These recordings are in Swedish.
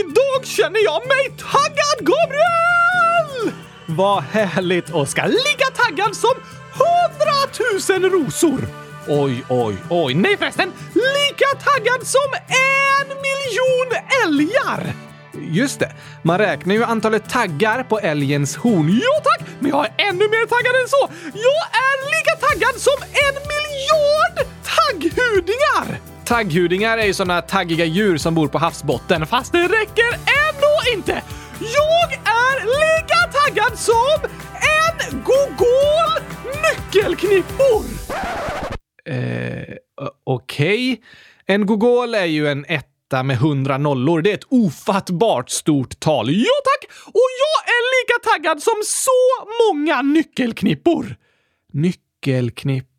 Idag känner jag mig taggad, Gabriel! Vad härligt, Oskar. Lika taggad som hundratusen rosor! Oj, oj, oj. Nej förresten, lika taggad som en miljon älgar! Just det, man räknar ju antalet taggar på älgens horn. Ja tack, men jag är ännu mer taggad än så. Jag är lika taggad som en miljard tagghudingar! Tagghudingar är ju såna taggiga djur som bor på havsbotten, fast det räcker ändå inte. Jag är lika taggad som en gogol nyckelknippor! Eh, okej. Okay. En gogol är ju en etta med hundra nollor. Det är ett ofattbart stort tal. Ja tack! Och jag är lika taggad som så många nyckelknippor. Nyckelknippor...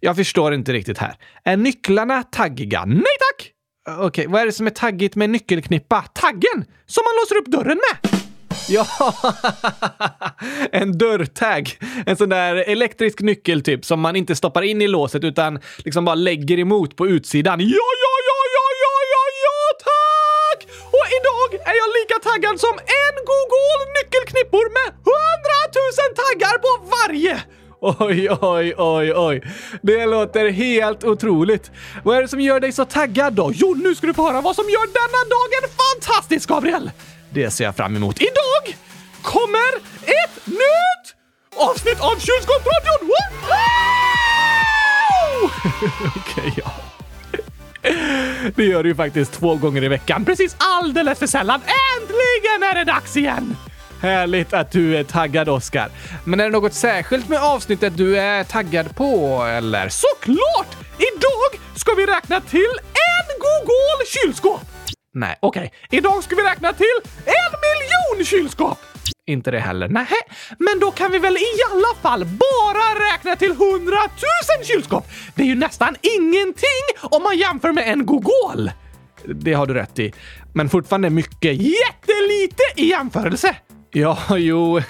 Jag förstår inte riktigt här. Är nycklarna taggiga? Nej tack! Okej, okay, vad är det som är taggigt med nyckelknippa? Taggen! Som man låser upp dörren med! Ja, en dörrtagg. En sån där elektrisk nyckel typ som man inte stoppar in i låset utan liksom bara lägger emot på utsidan. Ja, ja, ja, ja, ja, ja, ja, tack! Och idag är jag lika taggad som en Google nyckelknippor med hundratusen taggar på varje! Oj, oj, oj, oj. Det låter helt otroligt. Vad är det som gör dig så taggad då? Jo, nu ska du få höra vad som gör denna dagen fantastisk, Gabriel! Det ser jag fram emot. Idag kommer ett nytt avsnitt av Kylskåpsradion! Okej, okay, ja. Det gör du ju faktiskt två gånger i veckan. Precis alldeles för sällan. Äntligen är det dags igen! Härligt att du är taggad, Oskar. Men är det något särskilt med avsnittet du är taggad på, eller? Såklart! Idag ska vi räkna till en Google kylskåp! Nej, okej. Okay. Idag ska vi räkna till en miljon kylskåp! Inte det heller. Nej, men då kan vi väl i alla fall bara räkna till hundratusen kylskåp? Det är ju nästan ingenting om man jämför med en Gogol. Det har du rätt i. Men fortfarande mycket jättelite i jämförelse. Ja, jo.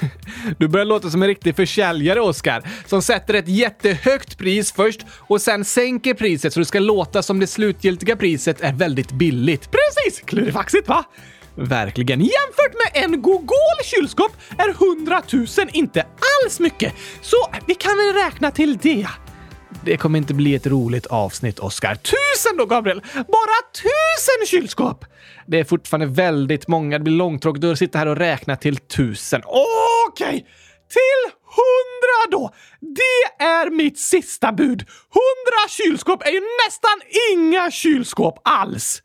Du börjar låta som en riktig försäljare, Oskar, som sätter ett jättehögt pris först och sen sänker priset så det ska låta som det slutgiltiga priset är väldigt billigt. Precis! Klurifaxigt, va? Verkligen. Jämfört med en Gogol kylskåp är 100 000 inte alls mycket, så vi kan väl räkna till det. Det kommer inte bli ett roligt avsnitt, Oskar. Tusen då, Gabriel! Bara tusen kylskåp! Det är fortfarande väldigt många. Det blir långtråkigt att sitta här och räkna till tusen. Okej! Okay. Till hundra då! Det är mitt sista bud. Hundra kylskåp är ju nästan inga kylskåp alls.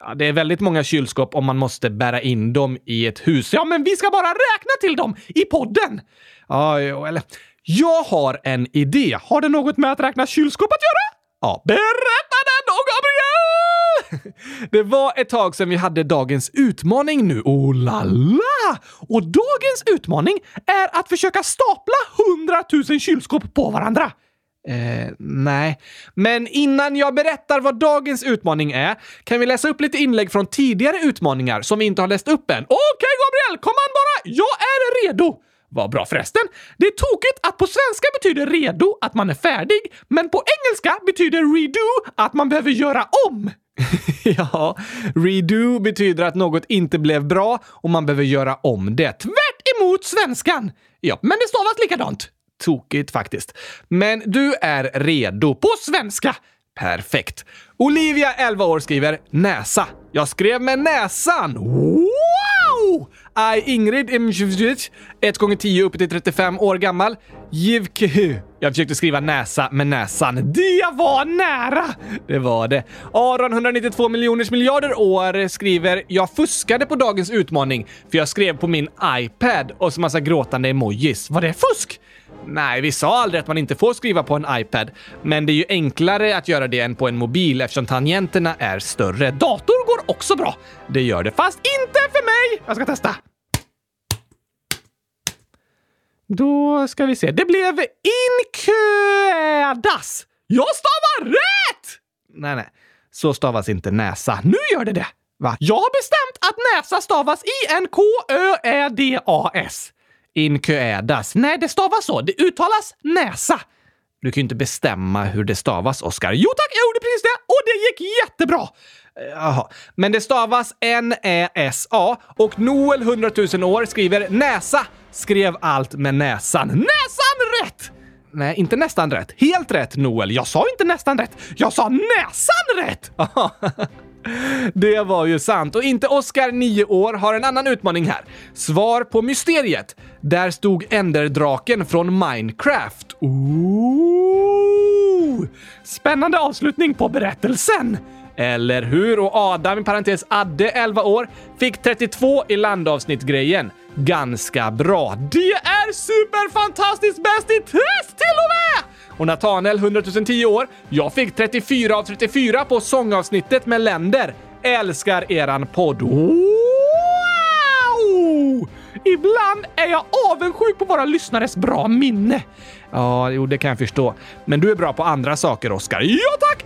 Ja, det är väldigt många kylskåp om man måste bära in dem i ett hus. Ja, men vi ska bara räkna till dem i podden! Ja, eller jag har en idé. Har det något med att räkna kylskåp att göra? Ja, berätta den då, Gabriel! Det var ett tag sedan vi hade dagens utmaning nu. Oh la la! Och dagens utmaning är att försöka stapla 100 000 kylskåp på varandra. Eh, nej. Men innan jag berättar vad dagens utmaning är kan vi läsa upp lite inlägg från tidigare utmaningar som vi inte har läst upp än. Okej, okay, Gabriel! Kom an bara! Jag är redo! Vad bra förresten. Det är tokigt att på svenska betyder redo att man är färdig, men på engelska betyder redo att man behöver göra om. ja, redo betyder att något inte blev bra och man behöver göra om det. Tvärt emot svenskan! Ja, men det stavas likadant. Tokigt faktiskt. Men du är redo på svenska. Perfekt. Olivia, 11 år, skriver näsa. Jag skrev med näsan. Wow! I Ingrid Imjvjic, 1 gånger 10 upp till 35 år gammal. Jivkehu. Jag försökte skriva näsa med näsan. Det var nära! Det var det. Aron, 192 miljoners miljarder år, skriver “Jag fuskade på dagens utmaning för jag skrev på min iPad” och så massa gråtande emojis. Var det fusk? Nej, vi sa aldrig att man inte får skriva på en iPad, men det är ju enklare att göra det än på en mobil eftersom tangenterna är större. Dator går också bra. Det gör det, fast inte för mig! Jag ska testa. Då ska vi se. Det blev inködas. Jag stavar rätt! Nej, nej. Så stavas inte näsa. Nu gör det det. Va? Jag har bestämt att näsa stavas I-N-K-Ö-Ä-D-A-S. Inköädas. Nej, det stavas så. Det uttalas näsa. Du kan ju inte bestämma hur det stavas, Oskar. Jo tack, jag gjorde precis det och det gick jättebra! Eh, jaha. Men det stavas N-Ä-S-A och Noel 100 000 år skriver näsa. Skrev allt med näsan. Näsan rätt! Nej, inte nästan rätt. Helt rätt, Noel. Jag sa inte nästan rätt. Jag sa näsan rätt! Det var ju sant. Och inte Oscar, 9 år, har en annan utmaning här. Svar på mysteriet. Där stod Enderdraken från Minecraft. Ooh! Spännande avslutning på berättelsen! Eller hur? Och Adam, i parentes Adde, 11 år, fick 32 i landavsnittgrejen. Ganska bra. Det är superfantastiskt bäst i test till och med! Och Nathanael, 100 010 år, jag fick 34 av 34 på sångavsnittet med länder. Älskar eran podd. Wow! Ibland är jag avundsjuk på våra lyssnares bra minne. Ja, jo, det kan jag förstå. Men du är bra på andra saker, Oskar. Ja tack!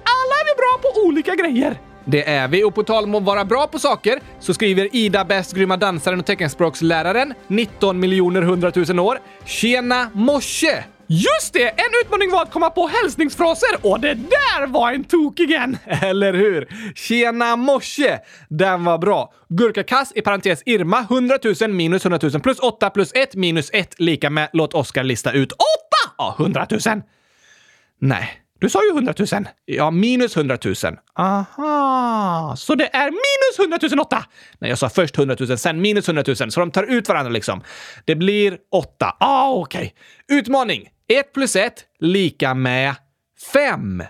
På olika grejer. Det är vi och på tal om att vara bra på saker så skriver Ida Bäst, grymma dansaren och teckenspråksläraren, 19 miljoner 100 000 år. Tjena morse! Just det! En utmaning var att komma på hälsningsfraser och det där var en tok igen! Eller hur? Tjena morse! Den var bra. Gurkakass i parentes Irma 100 000 minus 100 000 plus 8 plus 1 minus 1 lika med låt Oskar lista ut 8 av 100 000. Nej, du sa ju 100 000. Ja, minus 100 000. Aha, så det är minus 100 000 8? Nej, jag sa först 100 000, sen minus 100 000, så de tar ut varandra liksom. Det blir 8. Ah, okej. Okay. Utmaning. 1 plus 1 lika med 5.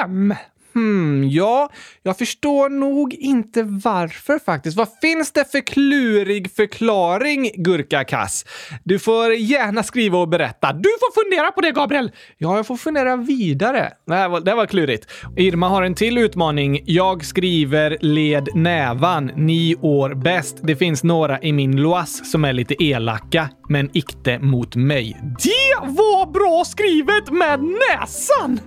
5? Hmm, ja, jag förstår nog inte varför faktiskt. Vad finns det för klurig förklaring, Gurkakass? Du får gärna skriva och berätta. Du får fundera på det, Gabriel! Ja, jag får fundera vidare. Det här var, det var klurigt. Irma har en till utmaning. Jag skriver led nävan, ni år bäst. Det finns några i min loas som är lite elaka, men ikte mot mig. Det var bra skrivet med näsan!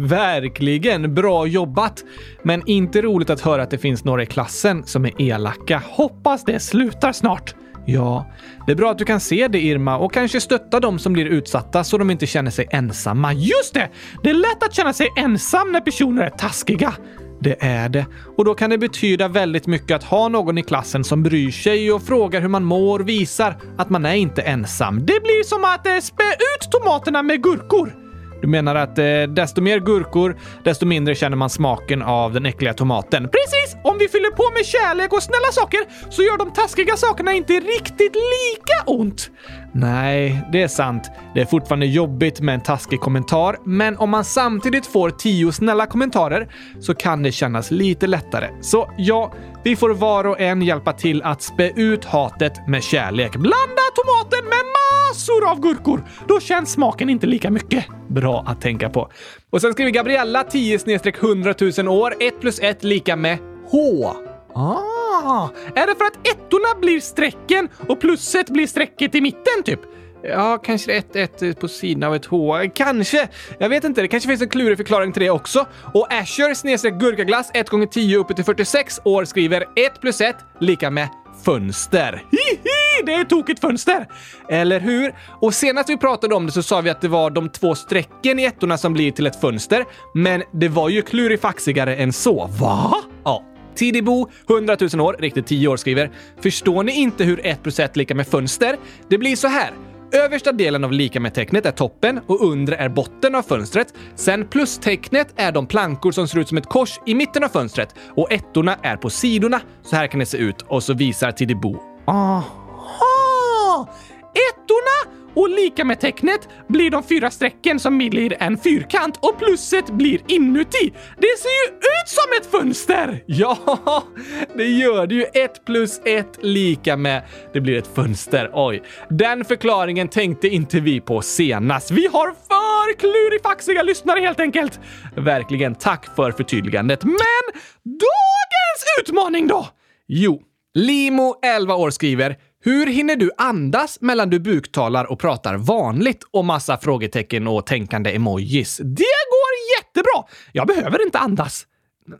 Verkligen bra jobbat! Men inte roligt att höra att det finns några i klassen som är elaka. Hoppas det slutar snart. Ja, det är bra att du kan se det Irma och kanske stötta de som blir utsatta så de inte känner sig ensamma. Just det! Det är lätt att känna sig ensam när personer är taskiga. Det är det. Och då kan det betyda väldigt mycket att ha någon i klassen som bryr sig och frågar hur man mår och visar att man är inte ensam. Det blir som att eh, spä ut tomaterna med gurkor. Du menar att eh, desto mer gurkor, desto mindre känner man smaken av den äckliga tomaten. Precis! Om vi fyller på med kärlek och snälla saker så gör de taskiga sakerna inte riktigt lika ont. Nej, det är sant. Det är fortfarande jobbigt med en taskig kommentar, men om man samtidigt får tio snälla kommentarer så kan det kännas lite lättare. Så ja, vi får var och en hjälpa till att spä ut hatet med kärlek. Blanda tomaten med massor av gurkor. Då känns smaken inte lika mycket. Bra att tänka på. Och sen skriver Gabriella 10 100 000 år. 1 plus 1 lika med H. Ah, är det för att ettorna blir strecken och plusset blir strecket i mitten typ? Ja, kanske ett ett på sidan av ett H. Kanske. Jag vet inte. Det kanske finns en klurig förklaring till det också. Och Asher snedstreck gurkaglass 1 gånger 10 uppe till 46 år skriver 1 plus 1 lika med fönster. Hihi, det är ett tokigt fönster! Eller hur? Och senast vi pratade om det så sa vi att det var de två strecken i ettorna som blir till ett fönster. Men det var ju klurifaxigare än så. Va? Ja. Tidibo, 100 000 år, riktigt 10 år, skriver “Förstår ni inte hur 1 plus 1 lika med fönster? Det blir så här. Översta delen av lika med-tecknet är toppen och undre är botten av fönstret. Sen plustecknet är de plankor som ser ut som ett kors i mitten av fönstret och ettorna är på sidorna. Så här kan det se ut och så visar Tidibo. Aha! Ettorna och lika med tecknet blir de fyra strecken som blir en fyrkant och plusset blir inuti. Det ser ju ut som ett fönster! Ja, det gör det ju. Ett plus ett lika med... Det blir ett fönster. Oj, den förklaringen tänkte inte vi på senast. Vi har för klurifaxiga lyssnare helt enkelt. Verkligen tack för förtydligandet. Men dagens utmaning då? Jo, Limo, 11 år, skriver hur hinner du andas mellan du buktalar och pratar vanligt? Och massa frågetecken och tänkande emojis. Det går jättebra! Jag behöver inte andas.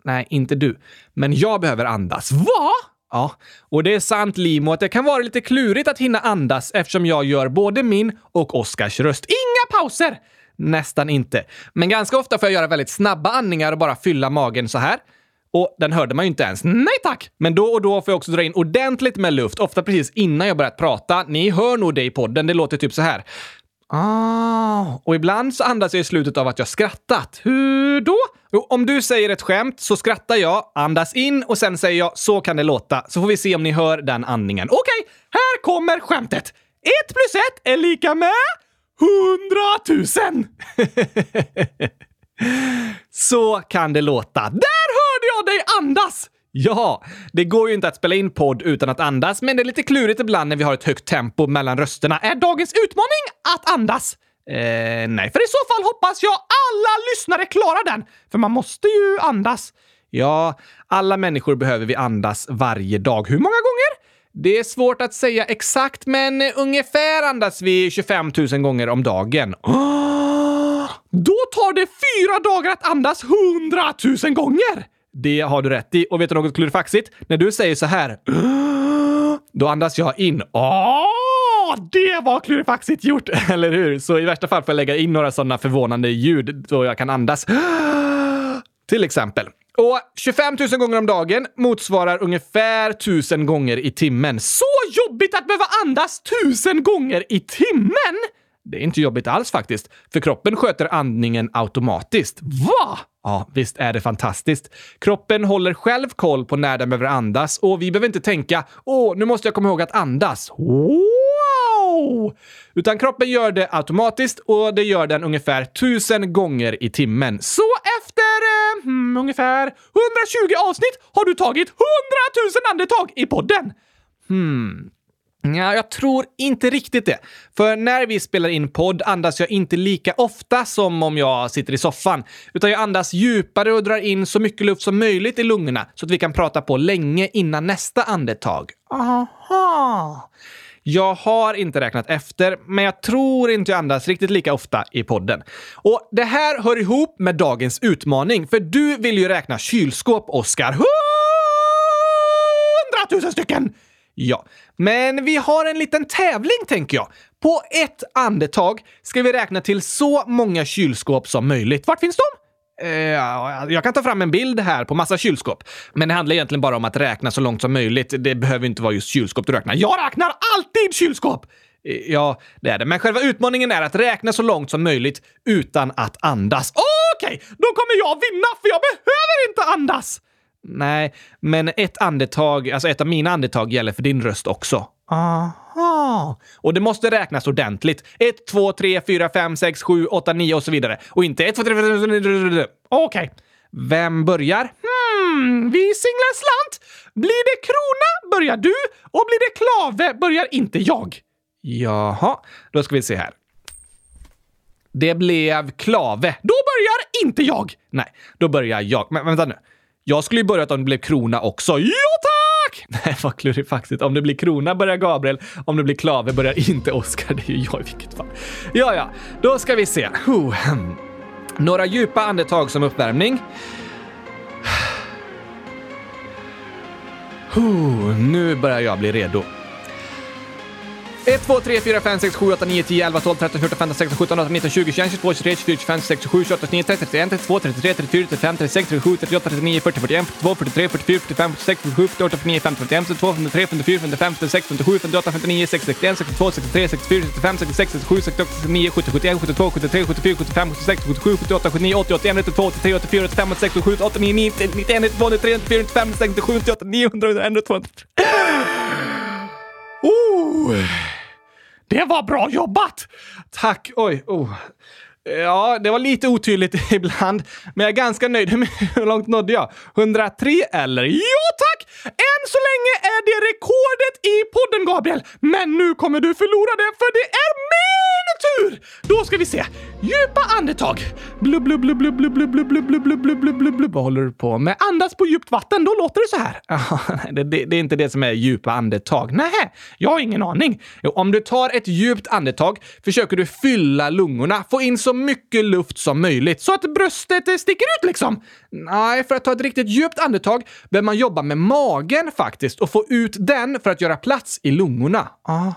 Nej, inte du. Men jag behöver andas. Va? Ja, och det är sant Limo att det kan vara lite klurigt att hinna andas eftersom jag gör både min och Oskars röst. Inga pauser! Nästan inte. Men ganska ofta får jag göra väldigt snabba andningar och bara fylla magen så här. Och den hörde man ju inte ens. Nej tack! Men då och då får jag också dra in ordentligt med luft, ofta precis innan jag börjat prata. Ni hör nog det i podden, det låter typ så här. Ah, och ibland så andas jag i slutet av att jag skrattat. Hur då? Jo, om du säger ett skämt så skrattar jag, andas in och sen säger jag så kan det låta. Så får vi se om ni hör den andningen. Okej, okay, här kommer skämtet. Ett plus ett är lika med hundratusen! så kan det låta. Där hörde jag dig andas! Ja, det går ju inte att spela in podd utan att andas, men det är lite klurigt ibland när vi har ett högt tempo mellan rösterna. Är dagens utmaning att andas? Eh, nej, för i så fall hoppas jag alla lyssnare klarar den. För man måste ju andas. Ja, alla människor behöver vi andas varje dag. Hur många gånger? Det är svårt att säga exakt, men ungefär andas vi 25 000 gånger om dagen. Oh, då tar det fyra dagar att andas 100 000 gånger! Det har du rätt i. Och vet du något klurifaxigt? När du säger så här, då andas jag in. Åh, det var klurifaxigt gjort, eller hur? Så i värsta fall får jag lägga in några sådana förvånande ljud då jag kan andas. Till exempel. Och 25 000 gånger om dagen motsvarar ungefär 1000 gånger i timmen. Så jobbigt att behöva andas 1000 gånger i timmen! Det är inte jobbigt alls faktiskt, för kroppen sköter andningen automatiskt. Va? Ja, visst är det fantastiskt. Kroppen håller själv koll på när den behöver andas och vi behöver inte tänka “Åh, nu måste jag komma ihåg att andas”. Wow! Utan kroppen gör det automatiskt och det gör den ungefär tusen gånger i timmen. Så efter eh, hmm, ungefär 120 avsnitt har du tagit 100 000 andetag i podden! Hmm, Ja, jag tror inte riktigt det. För när vi spelar in podd andas jag inte lika ofta som om jag sitter i soffan. Utan jag andas djupare och drar in så mycket luft som möjligt i lungorna så att vi kan prata på länge innan nästa andetag. Aha! Jag har inte räknat efter, men jag tror inte jag andas riktigt lika ofta i podden. Och det här hör ihop med dagens utmaning, för du vill ju räkna kylskåp, Oskar. Hundratusen stycken! Ja, men vi har en liten tävling tänker jag. På ett andetag ska vi räkna till så många kylskåp som möjligt. Vart finns de? Eh, jag kan ta fram en bild här på massa kylskåp. Men det handlar egentligen bara om att räkna så långt som möjligt. Det behöver inte vara just kylskåp du räknar. Jag räknar alltid kylskåp! Eh, ja, det är det. Men själva utmaningen är att räkna så långt som möjligt utan att andas. Okej, okay, då kommer jag vinna för jag behöver inte andas! Nej, men ett andetag, alltså ett av mina andetag gäller för din röst också. Aha. Och det måste räknas ordentligt. 1, 2, 3, 4, 5, 6, 7, 8, 9 och så vidare. Och inte 1, 2, 3, 4, 5, 6, 7, Okej. Vem börjar? Hmm, vi singlar slant. Blir det krona börjar du och blir det klave börjar inte jag. Jaha, då ska vi se här. Det blev klave. Då börjar inte jag. Nej, då börjar jag. Men vänta nu. Jag skulle ju börjat om det blev krona också. Ja tack! Nej, vad klurifaxigt. Om det blir krona börjar Gabriel, om det blir klave börjar inte Oskar. Det är ju jag i vilket fall. Ja, ja, då ska vi se. Några djupa andetag som uppvärmning. Nu börjar jag bli redo. 1, 2, 3, 4, 5, 6, 7, 8, 9, 10, 11, 12, 13, 14, 15, 16, 17, 18, 19, 20, 21, 22, 23, 24, 25, 26, 27, 28, 29, 30, 31, 32, 33, 34, 35, 36, 37, 38, 39, 40, 41, 42, 43, 44, 45, 46, 47, 48, 49, 50, 51, 52, 53, 54, 55, 56, 57, 58, 59, 60, 61, 62, 63, 64, 65, 66, 67, 68, 69, 70, 71, 72, 73, 74, 75, 76, 77, 78, 79, 80, 81, 82, 83, 84, 85, 86, 87, 89, 90, 91, 92, 93, 94, 95, 96, 97, 98, 900, 100, 200. Oh! Det var bra jobbat! Tack. Oj. Oh. Ja, det var lite otydligt ibland, men jag är ganska nöjd. Hur långt nådde jag? 103 eller? Ja tack! Än så länge är det rekordet i podden, Gabriel. Men nu kommer du förlora det, för det är tur! Då ska vi se. Djupa andetag. Blub, blub, blub, blub, blub, blub, blub, blub, blub, blub, blub, blub, blub, blub. Vad håller du på med? Andas på djupt vatten, då låter det så här. det, det, det är inte det som är djupa andetag. Nej, jag har ingen aning. Jo, om du tar ett djupt andetag försöker du fylla lungorna, få in så mycket luft som möjligt så att bröstet sticker ut liksom. Nej, för att ta ett riktigt djupt andetag behöver man jobba med magen faktiskt och få ut den för att göra plats i lungorna. Aha.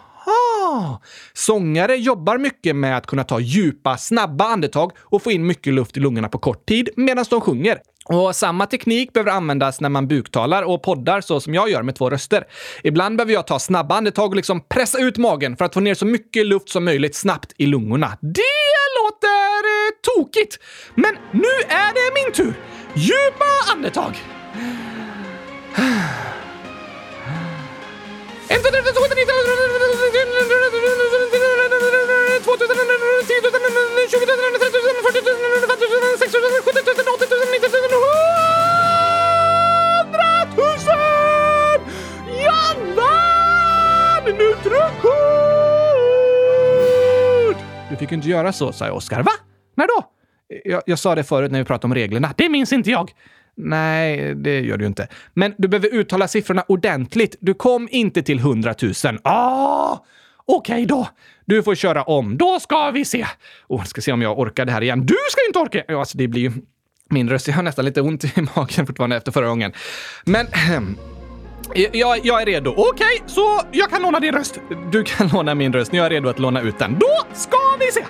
Sångare jobbar mycket med att kunna ta djupa, snabba andetag och få in mycket luft i lungorna på kort tid medan de sjunger. Och samma teknik behöver användas när man buktalar och poddar så som jag gör med två röster. Ibland behöver jag ta snabba andetag och liksom pressa ut magen för att få ner så mycket luft som möjligt snabbt i lungorna. Det låter eh, tokigt! Men nu är det min tur! Djupa andetag! Du fick inte göra så, sa jag Oskar. Va? När då? Jag, jag sa det förut när vi pratade om reglerna. Det minns inte jag. Nej, det gör du inte. Men du behöver uttala siffrorna ordentligt. Du kom inte till 100 000. Ah! Okej okay då. Du får köra om. Då ska vi se. Oh, ska se om jag orkar det här igen. Du ska inte orka! Ja, alltså, det blir ju min röst. Jag har nästan lite ont i magen fortfarande efter förra gången. Men... Jag, jag är redo. Okej, okay, så jag kan låna din röst. Du kan låna min röst. Jag är redo att låna ut den. Då ska vi se!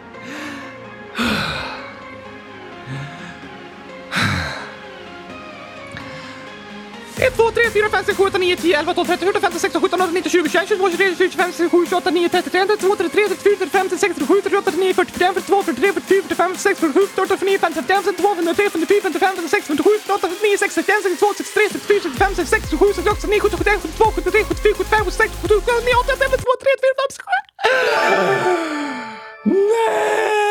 1, 2, 3, 4, 5, 6, 7, 8, 9, 10, 11, 12, 13, 14, 15, 16, 17, 18, 19, 20, 21, 22, 23, 24, 25, 26, 27, 28, 9, 30, 31, 32, 33, 34, 35, 36, 37, 38, 39, 40, 41, 42, 43, 44, 45, 46, 47, 48, 49, 50, 51, 52, 53, 54, 55, 56, 57, 58, 59, 60, 61, 62, 63, 64, 65, 66, 67, 68, 69, 70, 71, 72, 73, 74, 75, 76, 77, 79, 80, 81, 82, 83, 84, 5, 6, 7. Nej!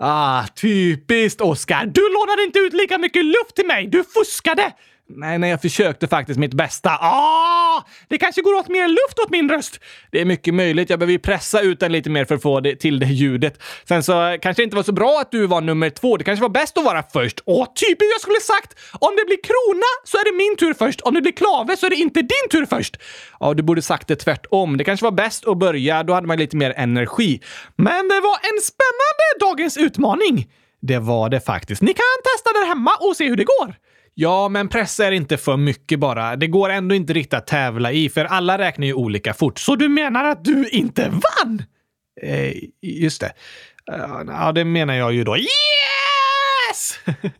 Ah, typiskt Oskar. Du lånade inte ut lika mycket luft till mig. Du fuskade! Nej, nej, jag försökte faktiskt mitt bästa. Ah! Det kanske går åt mer luft åt min röst. Det är mycket möjligt. Jag behöver ju pressa ut den lite mer för att få det, till det ljudet. Sen så eh, kanske det inte var så bra att du var nummer två. Det kanske var bäst att vara först. Åh, typiskt jag skulle sagt! Om det blir krona så är det min tur först. Om det blir klave så är det inte din tur först. Ja, du borde sagt det tvärtom. Det kanske var bäst att börja. Då hade man lite mer energi. Men det var en spännande dagens utmaning. Det var det faktiskt. Ni kan testa där hemma och se hur det går. Ja, men press är inte för mycket bara. Det går ändå inte riktigt att tävla i, för alla räknar ju olika fort. Så du menar att du inte vann? Eh, just det. Eh, ja, det menar jag ju då. Yes!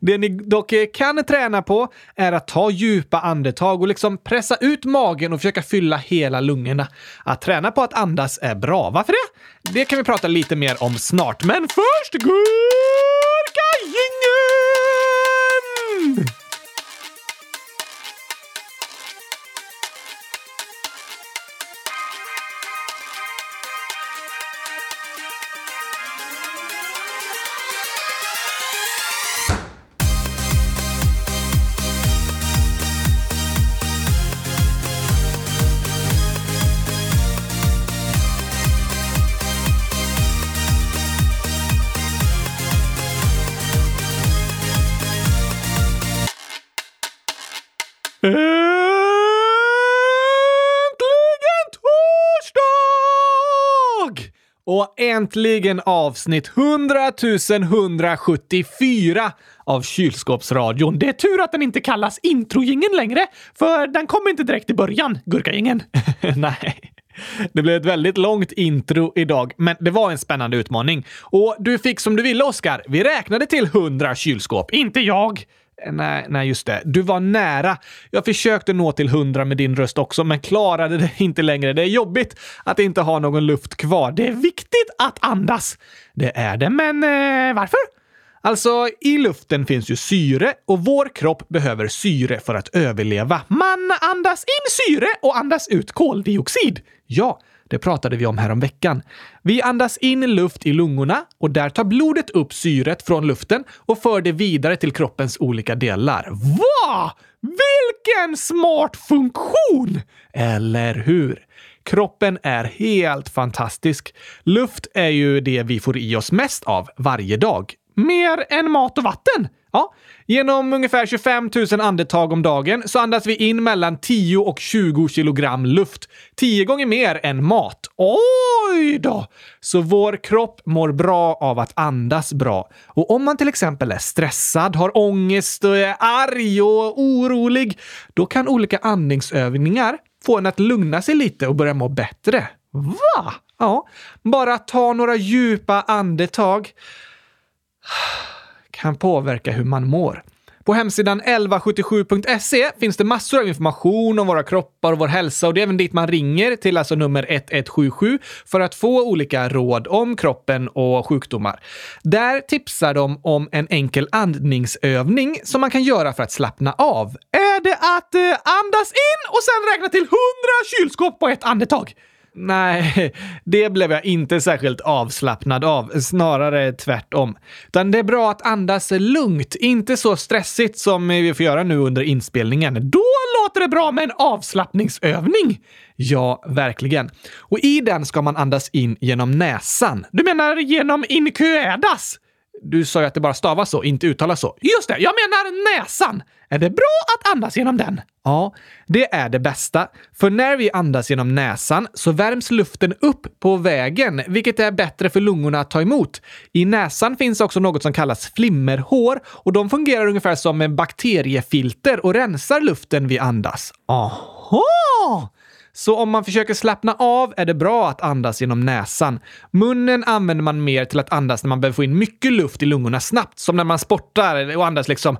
Det ni dock eh, kan träna på är att ta djupa andetag och liksom pressa ut magen och försöka fylla hela lungorna. Att träna på att andas är bra. Varför det? Det kan vi prata lite mer om snart. Men först Gurkagänget! Och äntligen avsnitt 100 174 av Kylskåpsradion. Det är tur att den inte kallas introjingen längre, för den kommer inte direkt i början, Gurkagängen. Nej. Det blev ett väldigt långt intro idag, men det var en spännande utmaning. Och du fick som du ville, Oskar. Vi räknade till 100 kylskåp. Inte jag! Nej, nej, just det. Du var nära. Jag försökte nå till 100 med din röst också, men klarade det inte längre. Det är jobbigt att inte ha någon luft kvar. Det är viktigt att andas. Det är det, men eh, varför? Alltså, i luften finns ju syre och vår kropp behöver syre för att överleva. Man andas in syre och andas ut koldioxid. Ja, det pratade vi om här om veckan. Vi andas in luft i lungorna och där tar blodet upp syret från luften och för det vidare till kroppens olika delar. Va? Vilken smart funktion! Eller hur? Kroppen är helt fantastisk. Luft är ju det vi får i oss mest av varje dag. Mer än mat och vatten. Ja, genom ungefär 25 000 andetag om dagen så andas vi in mellan 10 och 20 kilogram luft. 10 gånger mer än mat. Oj då! Så vår kropp mår bra av att andas bra. Och om man till exempel är stressad, har ångest, är arg och orolig, då kan olika andningsövningar få en att lugna sig lite och börja må bättre. Va? Ja, bara ta några djupa andetag kan påverka hur man mår. På hemsidan 1177.se finns det massor av information om våra kroppar och vår hälsa och det är även dit man ringer till alltså nummer 1177 för att få olika råd om kroppen och sjukdomar. Där tipsar de om en enkel andningsövning som man kan göra för att slappna av. Är det att eh, andas in och sen räkna till 100 kylskåp på ett andetag? Nej, det blev jag inte särskilt avslappnad av. Snarare tvärtom. Utan det är bra att andas lugnt, inte så stressigt som vi får göra nu under inspelningen. Då låter det bra med en avslappningsövning! Ja, verkligen. Och i den ska man andas in genom näsan. Du menar genom inkuädas? Du sa ju att det bara stavas så, inte uttalas så. Just det, jag menar näsan! Är det bra att andas genom den? Ja, det är det bästa. För när vi andas genom näsan så värms luften upp på vägen, vilket är bättre för lungorna att ta emot. I näsan finns också något som kallas flimmerhår och de fungerar ungefär som bakteriefilter och rensar luften vi andas. Aha! Så om man försöker slappna av är det bra att andas genom näsan. Munnen använder man mer till att andas när man behöver få in mycket luft i lungorna snabbt, som när man sportar och andas liksom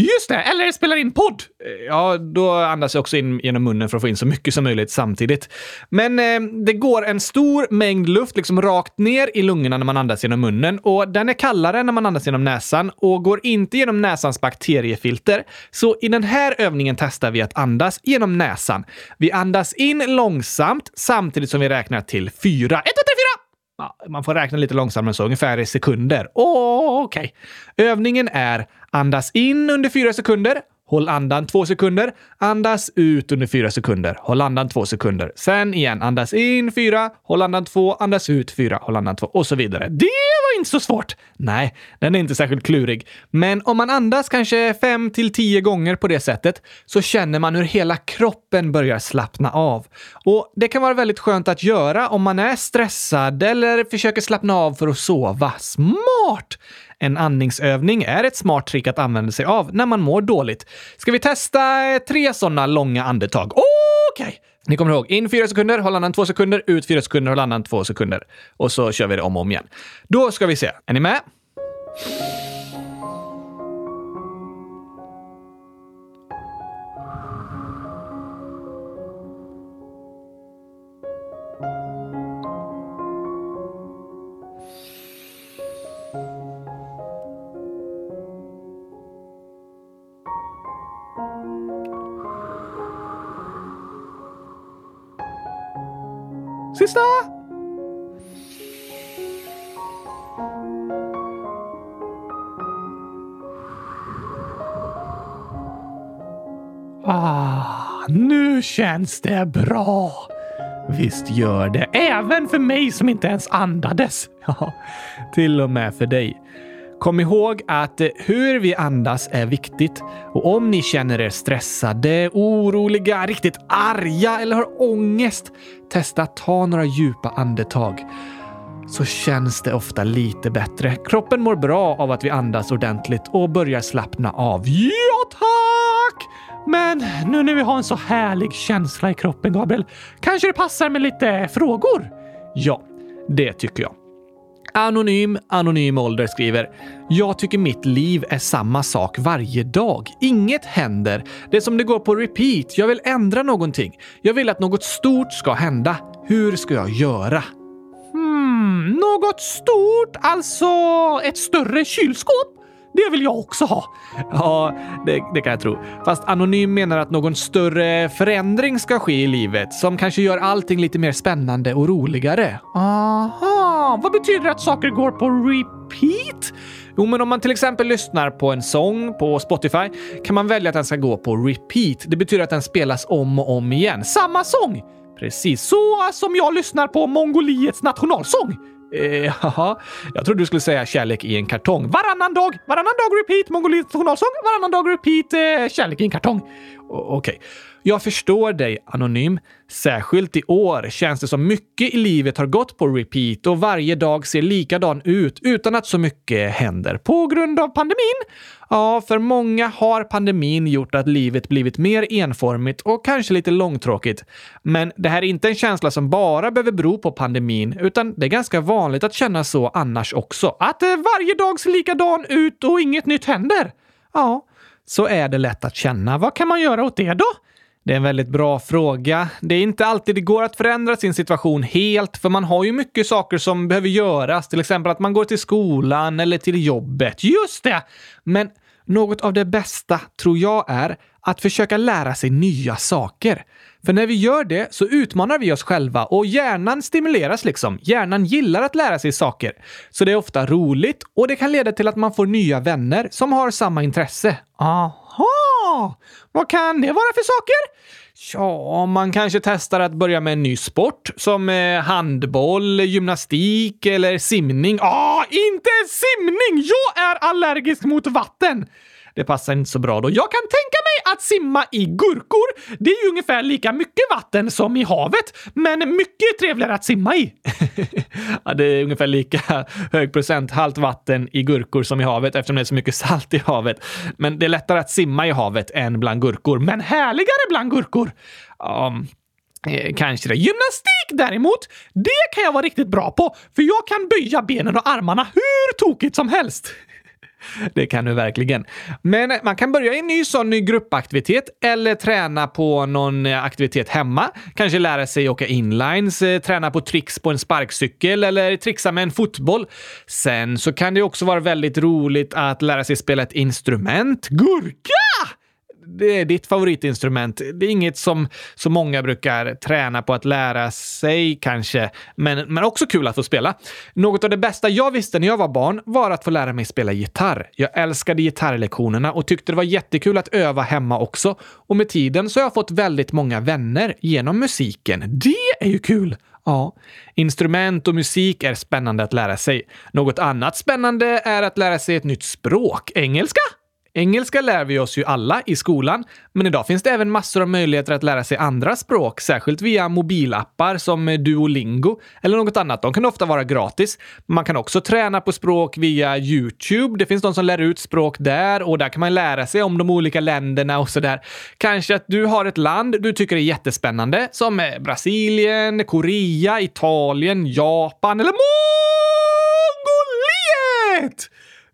Just det! Eller spelar in podd! Eh, ja, då andas jag också in genom munnen för att få in så mycket som möjligt samtidigt. Men eh, det går en stor mängd luft liksom rakt ner i lungorna när man andas genom munnen och den är kallare när man andas genom näsan och går inte genom näsans bakteriefilter. Så i den här övningen testar vi att andas genom näsan. Vi andas in långsamt samtidigt som vi räknar till fyra. Ett, två, tre, fyra! Ja, man får räkna lite långsammare än så, ungefär i sekunder. Okej. Okay. Övningen är andas in under fyra sekunder, Håll andan två sekunder. Andas ut under fyra sekunder. Håll andan två sekunder. Sen igen. Andas in fyra. Håll andan två. Andas ut fyra. Håll andan två. Och så vidare. Det var inte så svårt! Nej, den är inte särskilt klurig. Men om man andas kanske fem till tio gånger på det sättet så känner man hur hela kroppen börjar slappna av. Och det kan vara väldigt skönt att göra om man är stressad eller försöker slappna av för att sova. Smart! En andningsövning är ett smart trick att använda sig av när man mår dåligt. Ska vi testa eh, tre sådana långa andetag? Okej! Okay. Ni kommer ihåg, in fyra sekunder, håll andan två sekunder, ut fyra sekunder, håll andan två sekunder. Och så kör vi det om och om igen. Då ska vi se. Är ni med? Känns det bra. Visst gör det. Även för mig som inte ens andades. Ja, till och med för dig. Kom ihåg att eh, hur vi andas är viktigt och om ni känner er stressade, oroliga, riktigt arga eller har ångest, testa att ta några djupa andetag. Så känns det ofta lite bättre. Kroppen mår bra av att vi andas ordentligt och börjar slappna av. Ja, tack! Men nu när vi har en så härlig känsla i kroppen, Gabriel, kanske det passar med lite frågor? Ja, det tycker jag. Anonym, anonym ålder skriver “Jag tycker mitt liv är samma sak varje dag. Inget händer. Det är som det går på repeat. Jag vill ändra någonting. Jag vill att något stort ska hända. Hur ska jag göra?” Hmm, något stort? Alltså ett större kylskåp? Det vill jag också ha. Ja, det, det, kan jag tro. Fast Anonym menar att någon större förändring ska ske i livet som kanske gör allting lite mer spännande och roligare. Aha, vad betyder det att saker går på repeat? Jo, men om man till exempel lyssnar på en sång på Spotify kan man välja att den ska gå på repeat. Det betyder att den spelas om och om igen. Samma sång! Precis så som jag lyssnar på Mongoliets nationalsång. Eh, jaha, jag trodde du skulle säga kärlek i en kartong. Varannan dag! Varannan dag repeat Mongolisk nationalsång, varannan dag repeat eh, kärlek i en kartong. Okej. Okay. Jag förstår dig, Anonym. Särskilt i år känns det som mycket i livet har gått på repeat och varje dag ser likadan ut utan att så mycket händer. På grund av pandemin? Ja, för många har pandemin gjort att livet blivit mer enformigt och kanske lite långtråkigt. Men det här är inte en känsla som bara behöver bero på pandemin, utan det är ganska vanligt att känna så annars också. Att eh, varje dag ser likadan ut och inget nytt händer. Ja, så är det lätt att känna. Vad kan man göra åt det då? Det är en väldigt bra fråga. Det är inte alltid det går att förändra sin situation helt, för man har ju mycket saker som behöver göras. Till exempel att man går till skolan eller till jobbet. Just det! Men något av det bästa, tror jag, är att försöka lära sig nya saker. För när vi gör det så utmanar vi oss själva och hjärnan stimuleras liksom. Hjärnan gillar att lära sig saker. Så det är ofta roligt och det kan leda till att man får nya vänner som har samma intresse. Aha! Vad kan det vara för saker? Ja, man kanske testar att börja med en ny sport som eh, handboll, gymnastik eller simning. Ah, inte simning! Jag är allergisk mot vatten! Det passar inte så bra då. Jag kan tänka mig att simma i gurkor. Det är ju ungefär lika mycket vatten som i havet, men mycket trevligare att simma i. ja, det är ungefär lika hög procenthalt vatten i gurkor som i havet eftersom det är så mycket salt i havet. Men det är lättare att simma i havet än bland gurkor, men härligare bland gurkor. Um, Eh, kanske det. Gymnastik däremot, det kan jag vara riktigt bra på, för jag kan böja benen och armarna hur tokigt som helst. Det kan du verkligen. Men man kan börja i en ny sån ny gruppaktivitet eller träna på någon eh, aktivitet hemma. Kanske lära sig åka inlines, eh, träna på tricks på en sparkcykel eller trixa med en fotboll. Sen så kan det också vara väldigt roligt att lära sig spela ett instrument. Gurka! Det är ditt favoritinstrument. Det är inget som så många brukar träna på att lära sig kanske, men, men också kul att få spela. Något av det bästa jag visste när jag var barn var att få lära mig spela gitarr. Jag älskade gitarrlektionerna och tyckte det var jättekul att öva hemma också. Och med tiden så har jag fått väldigt många vänner genom musiken. Det är ju kul! Ja, instrument och musik är spännande att lära sig. Något annat spännande är att lära sig ett nytt språk. Engelska? Engelska lär vi oss ju alla i skolan, men idag finns det även massor av möjligheter att lära sig andra språk, särskilt via mobilappar som Duolingo eller något annat. De kan ofta vara gratis. Man kan också träna på språk via YouTube. Det finns de som lär ut språk där och där kan man lära sig om de olika länderna och sådär. Kanske att du har ett land du tycker är jättespännande, som eh, Brasilien, Korea, Italien, Japan eller Mongoliet!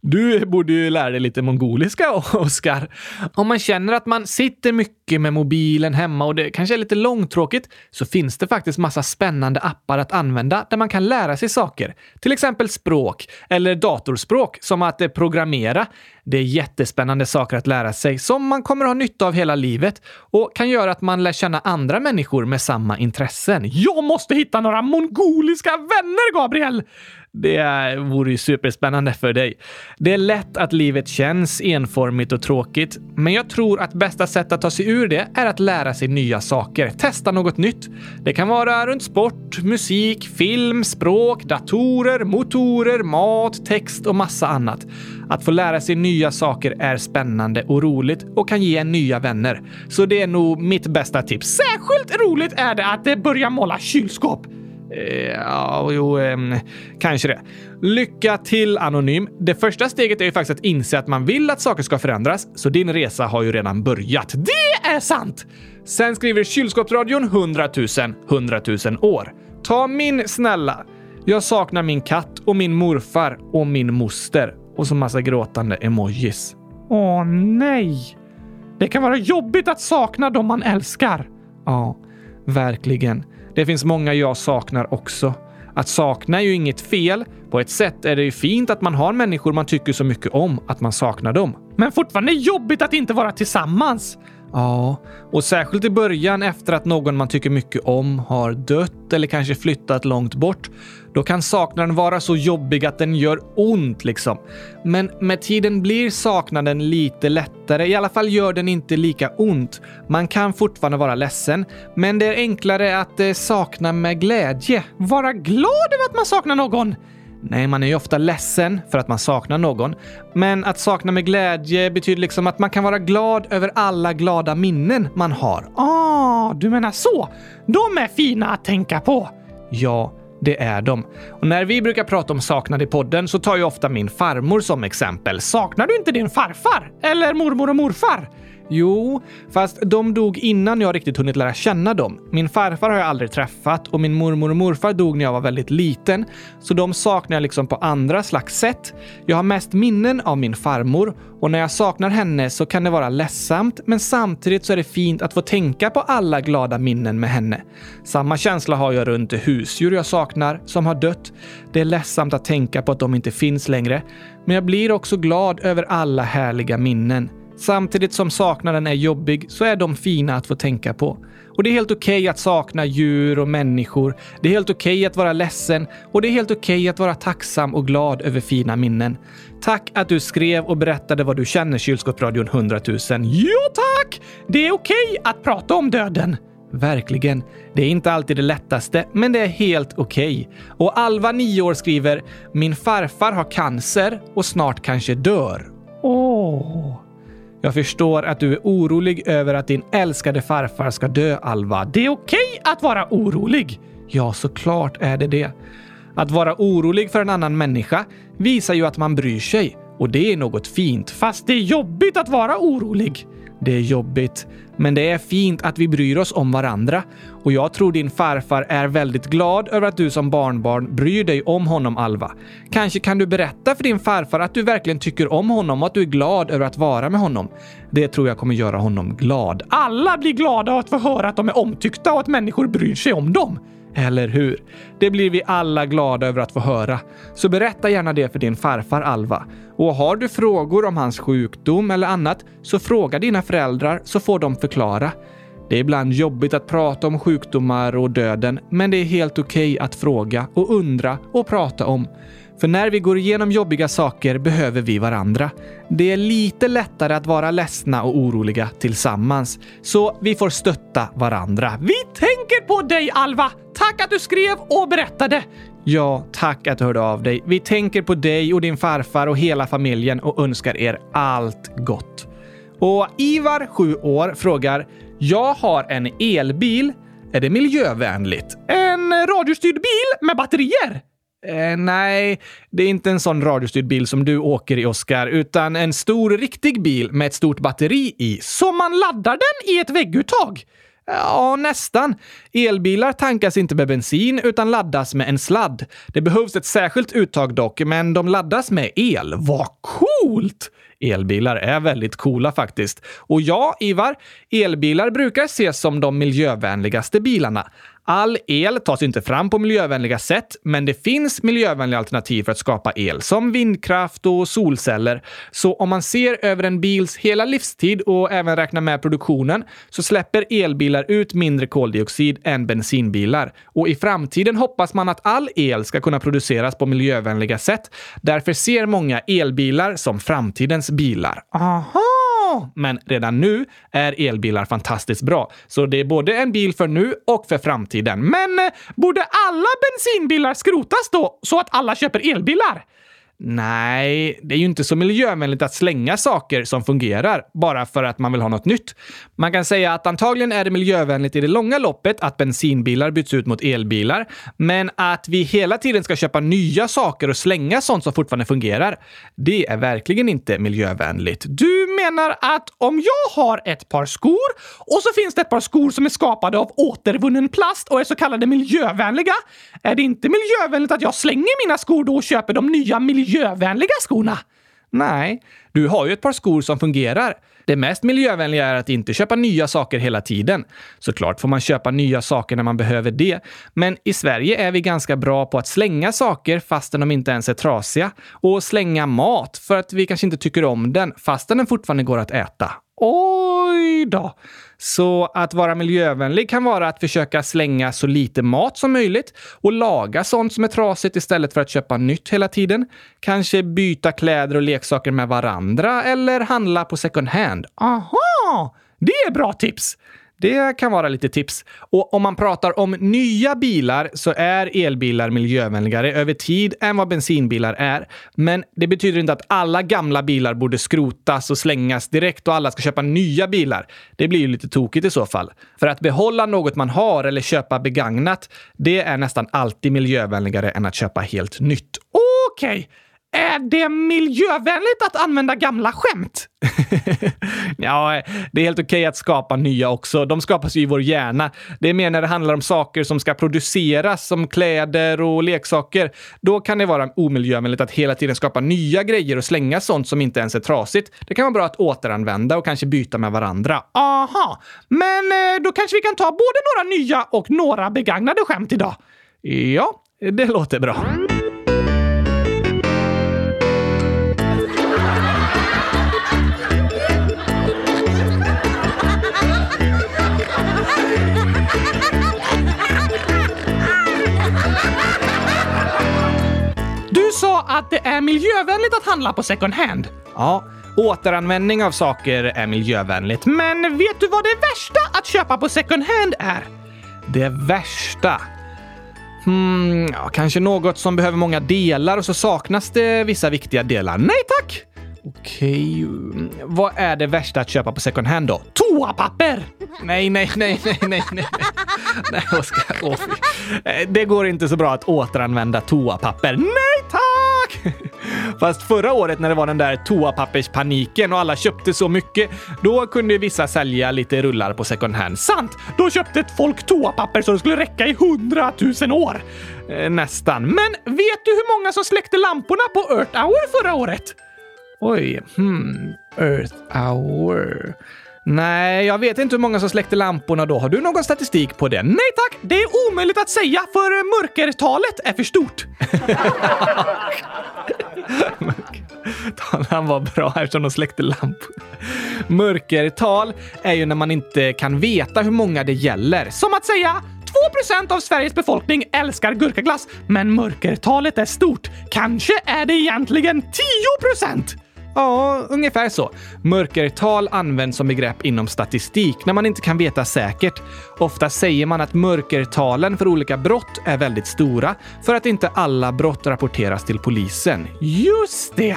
Du borde ju lära dig lite mongoliska, Oskar. Om man känner att man sitter mycket med mobilen hemma och det kanske är lite långtråkigt så finns det faktiskt massa spännande appar att använda där man kan lära sig saker. Till exempel språk eller datorspråk som att eh, programmera. Det är jättespännande saker att lära sig som man kommer ha nytta av hela livet och kan göra att man lär känna andra människor med samma intressen. Jag måste hitta några mongoliska vänner, Gabriel! Det vore ju superspännande för dig. Det är lätt att livet känns enformigt och tråkigt, men jag tror att bästa sättet att ta sig ur det är att lära sig nya saker, testa något nytt. Det kan vara runt sport, musik, film, språk, datorer, motorer, mat, text och massa annat. Att få lära sig nya saker är spännande och roligt och kan ge en nya vänner. Så det är nog mitt bästa tips. Särskilt roligt är det att börja måla kylskåp. Eh, ja, jo, eh, kanske det. Lycka till Anonym. Det första steget är ju faktiskt att inse att man vill att saker ska förändras, så din resa har ju redan börjat. Det är sant! Sen skriver kylskåpsradion 100 000 100 000 år. Ta min snälla. Jag saknar min katt och min morfar och min moster. Och så massa gråtande emojis. Åh nej! Det kan vara jobbigt att sakna dem man älskar. Ja, verkligen. Det finns många jag saknar också. Att sakna är ju inget fel. På ett sätt är det ju fint att man har människor man tycker så mycket om att man saknar dem. Men fortfarande jobbigt att inte vara tillsammans. Ja, och särskilt i början efter att någon man tycker mycket om har dött eller kanske flyttat långt bort. Då kan saknaden vara så jobbig att den gör ont liksom. Men med tiden blir saknaden lite lättare. I alla fall gör den inte lika ont. Man kan fortfarande vara ledsen, men det är enklare att eh, sakna med glädje. Vara glad över att man saknar någon! Nej, man är ju ofta ledsen för att man saknar någon. Men att sakna med glädje betyder liksom att man kan vara glad över alla glada minnen man har. Ah, du menar så? De är fina att tänka på. Ja, det är de. Och när vi brukar prata om saknad i podden så tar jag ofta min farmor som exempel. Saknar du inte din farfar? Eller mormor och morfar? Jo, fast de dog innan jag riktigt hunnit lära känna dem. Min farfar har jag aldrig träffat och min mormor och morfar dog när jag var väldigt liten, så de saknar jag liksom på andra slags sätt. Jag har mest minnen av min farmor och när jag saknar henne så kan det vara ledsamt, men samtidigt så är det fint att få tänka på alla glada minnen med henne. Samma känsla har jag runt husdjur jag saknar, som har dött. Det är ledsamt att tänka på att de inte finns längre, men jag blir också glad över alla härliga minnen. Samtidigt som saknaden är jobbig så är de fina att få tänka på. Och det är helt okej okay att sakna djur och människor. Det är helt okej okay att vara ledsen och det är helt okej okay att vara tacksam och glad över fina minnen. Tack att du skrev och berättade vad du känner, Kylskåpsradion 100 000. Ja, tack! Det är okej att prata om döden. Verkligen. Det är inte alltid det lättaste, men det är helt okej. Och Alva, 9 år, skriver “Min farfar har cancer och snart kanske dör.” Åh. Jag förstår att du är orolig över att din älskade farfar ska dö, Alva. Det är okej att vara orolig. Ja, såklart är det det. Att vara orolig för en annan människa visar ju att man bryr sig och det är något fint. Fast det är jobbigt att vara orolig. Det är jobbigt, men det är fint att vi bryr oss om varandra. Och jag tror din farfar är väldigt glad över att du som barnbarn bryr dig om honom, Alva. Kanske kan du berätta för din farfar att du verkligen tycker om honom och att du är glad över att vara med honom. Det tror jag kommer göra honom glad. Alla blir glada av att få höra att de är omtyckta och att människor bryr sig om dem. Eller hur? Det blir vi alla glada över att få höra. Så berätta gärna det för din farfar Alva. Och har du frågor om hans sjukdom eller annat så fråga dina föräldrar så får de förklara. Det är ibland jobbigt att prata om sjukdomar och döden, men det är helt okej okay att fråga och undra och prata om. För när vi går igenom jobbiga saker behöver vi varandra. Det är lite lättare att vara ledsna och oroliga tillsammans. Så vi får stötta varandra. Vi tänker på dig, Alva! Tack att du skrev och berättade! Ja, tack att du hörde av dig. Vi tänker på dig och din farfar och hela familjen och önskar er allt gott. Och Ivar, 7 år, frågar “Jag har en elbil. Är det miljövänligt? En radiostyrd bil med batterier?” Eh, nej, det är inte en sån radiostyrd bil som du åker i, Oskar, utan en stor riktig bil med ett stort batteri i. Så man laddar den i ett vägguttag? Ja, nästan. Elbilar tankas inte med bensin utan laddas med en sladd. Det behövs ett särskilt uttag dock, men de laddas med el. Vad coolt! Elbilar är väldigt coola faktiskt. Och ja, Ivar, elbilar brukar ses som de miljövänligaste bilarna. All el tas inte fram på miljövänliga sätt, men det finns miljövänliga alternativ för att skapa el, som vindkraft och solceller. Så om man ser över en bils hela livstid och även räknar med produktionen så släpper elbilar ut mindre koldioxid än bensinbilar. Och i framtiden hoppas man att all el ska kunna produceras på miljövänliga sätt. Därför ser många elbilar som framtidens bilar. Aha! Men redan nu är elbilar fantastiskt bra. Så det är både en bil för nu och för framtiden. Men eh, borde alla bensinbilar skrotas då, så att alla köper elbilar? Nej, det är ju inte så miljövänligt att slänga saker som fungerar bara för att man vill ha något nytt. Man kan säga att antagligen är det miljövänligt i det långa loppet att bensinbilar byts ut mot elbilar, men att vi hela tiden ska köpa nya saker och slänga sånt som fortfarande fungerar, det är verkligen inte miljövänligt. Du menar att om jag har ett par skor och så finns det ett par skor som är skapade av återvunnen plast och är så kallade miljövänliga, är det inte miljövänligt att jag slänger mina skor då och köper de nya miljövänliga miljövänliga skorna? Nej, du har ju ett par skor som fungerar. Det mest miljövänliga är att inte köpa nya saker hela tiden. Såklart får man köpa nya saker när man behöver det, men i Sverige är vi ganska bra på att slänga saker fastän de inte ens är trasiga och slänga mat för att vi kanske inte tycker om den fastän den fortfarande går att äta. Oj då! Så att vara miljövänlig kan vara att försöka slänga så lite mat som möjligt och laga sånt som är trasigt istället för att köpa nytt hela tiden. Kanske byta kläder och leksaker med varandra eller handla på second hand. Aha! Det är bra tips! Det kan vara lite tips. Och om man pratar om nya bilar så är elbilar miljövänligare över tid än vad bensinbilar är. Men det betyder inte att alla gamla bilar borde skrotas och slängas direkt och alla ska köpa nya bilar. Det blir ju lite tokigt i så fall. För att behålla något man har eller köpa begagnat, det är nästan alltid miljövänligare än att köpa helt nytt. Okej! Okay. Är det miljövänligt att använda gamla skämt? ja, det är helt okej okay att skapa nya också. De skapas ju i vår hjärna. Det är mer när det handlar om saker som ska produceras, som kläder och leksaker. Då kan det vara omiljövänligt att hela tiden skapa nya grejer och slänga sånt som inte ens är trasigt. Det kan vara bra att återanvända och kanske byta med varandra. Aha, men eh, då kanske vi kan ta både några nya och några begagnade skämt idag. Ja, det låter bra. Sa att det är miljövänligt att handla på second hand. Ja, återanvändning av saker är miljövänligt. Men vet du vad det värsta att köpa på second hand är? Det värsta? Hmm, ja, kanske något som behöver många delar och så saknas det vissa viktiga delar. Nej tack! Okej, mm, vad är det värsta att köpa på second hand då? Toapapper! Nej, nej, nej, nej, nej, nej. Nej, Oskar. Oh, eh, det går inte så bra att återanvända toapapper. Nej tack! Fast förra året när det var den där toapapperspaniken och alla köpte så mycket, då kunde vissa sälja lite rullar på second hand. Sant! Då köpte folk toapapper så det skulle räcka i hundratusen år. Eh, nästan. Men vet du hur många som släckte lamporna på Earth Hour förra året? Oj, hmm. Earth hour. Nej, jag vet inte hur många som släckte lamporna då. Har du någon statistik på det? Nej tack! Det är omöjligt att säga för mörkertalet är för stort. Han var bra eftersom de släckte lampor. Mörkertal är ju när man inte kan veta hur många det gäller. Som att säga 2% av Sveriges befolkning älskar gurkaglass, men mörkertalet är stort. Kanske är det egentligen 10 Ja, ungefär så. Mörkertal används som begrepp inom statistik när man inte kan veta säkert. Ofta säger man att mörkertalen för olika brott är väldigt stora för att inte alla brott rapporteras till polisen. Just det!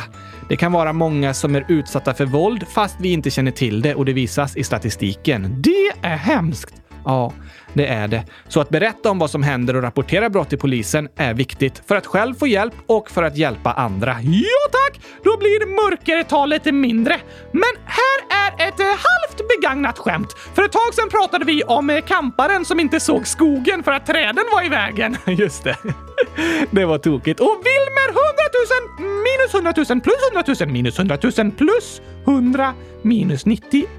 Det kan vara många som är utsatta för våld fast vi inte känner till det och det visas i statistiken. Det är hemskt! Ja, det är det. Så att berätta om vad som händer och rapportera brott till polisen är viktigt för att själv få hjälp och för att hjälpa andra. Ja tack! Då blir mörkertalet mindre. Men här är ett eh, halvt begagnat skämt. För ett tag sedan pratade vi om eh, kamparen som inte såg skogen för att träden var i vägen. Just det. Det var tokigt. Och Wilmer 100 000 minus 100 000 plus 100 000 minus 100 000 plus 100 minus 91.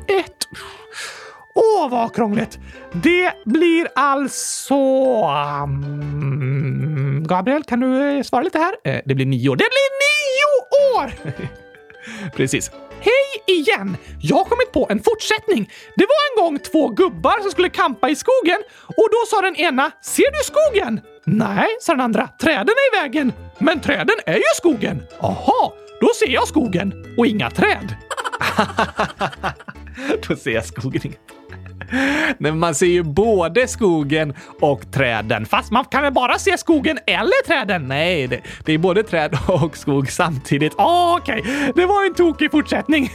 Åh, vad krångligt! Det blir alltså... Um, Gabriel, kan du eh, svara lite här? Eh, det blir nio år. Det blir nio år! Precis. Hej igen! Jag har kommit på en fortsättning. Det var en gång två gubbar som skulle kampa i skogen och då sa den ena “Ser du skogen?” “Nej”, sa den andra. “Träden är i vägen.” “Men träden är ju skogen!” “Aha, då ser jag skogen och inga träd.” då ser jag skogen inga men man ser ju både skogen och träden. Fast man kan väl bara se skogen eller träden? Nej, det, det är både träd och skog samtidigt. Oh, Okej, okay. det var en tokig fortsättning.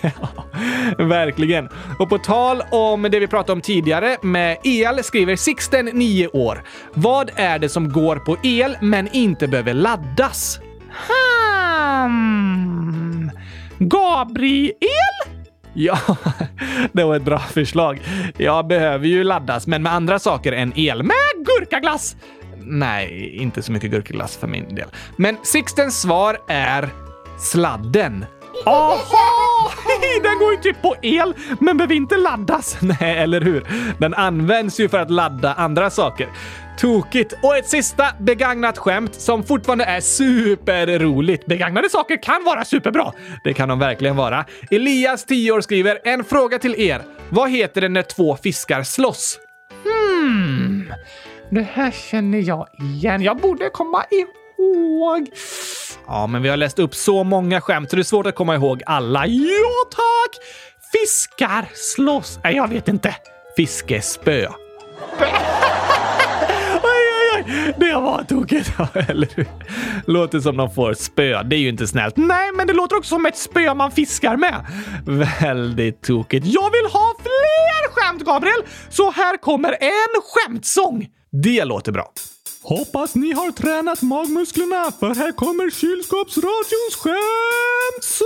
Verkligen. Och på tal om det vi pratade om tidigare med el skriver Sixten 9 år. Vad är det som går på el men inte behöver laddas? Hmm. Gabriel? Ja, det var ett bra förslag. Jag behöver ju laddas, men med andra saker än el. Med gurkaglass! Nej, inte så mycket gurkaglass för min del. Men Sixtens svar är sladden. Aha! Den går ju typ på el, men behöver inte laddas. Nej, eller hur? Den används ju för att ladda andra saker. Tokigt! Och ett sista begagnat skämt som fortfarande är superroligt. Begagnade saker kan vara superbra. Det kan de verkligen vara. Elias, 10 år, skriver en fråga till er. Vad heter det när två fiskar slåss? Hmm. Det här känner jag igen. Jag borde komma ihåg. Ja, men vi har läst upp så många skämt så det är svårt att komma ihåg alla. Ja, tack! Fiskar slåss. Nej, jag vet inte. fiskespö. Det var tokigt, eller hur? Låter som de får spö. Det är ju inte snällt. Nej, men det låter också som ett spö man fiskar med. Väldigt tokigt. Jag vill ha fler skämt, Gabriel! Så här kommer en skämtsång. Det låter bra. Hoppas ni har tränat magmusklerna för här kommer kylskåpsradions skämtsång!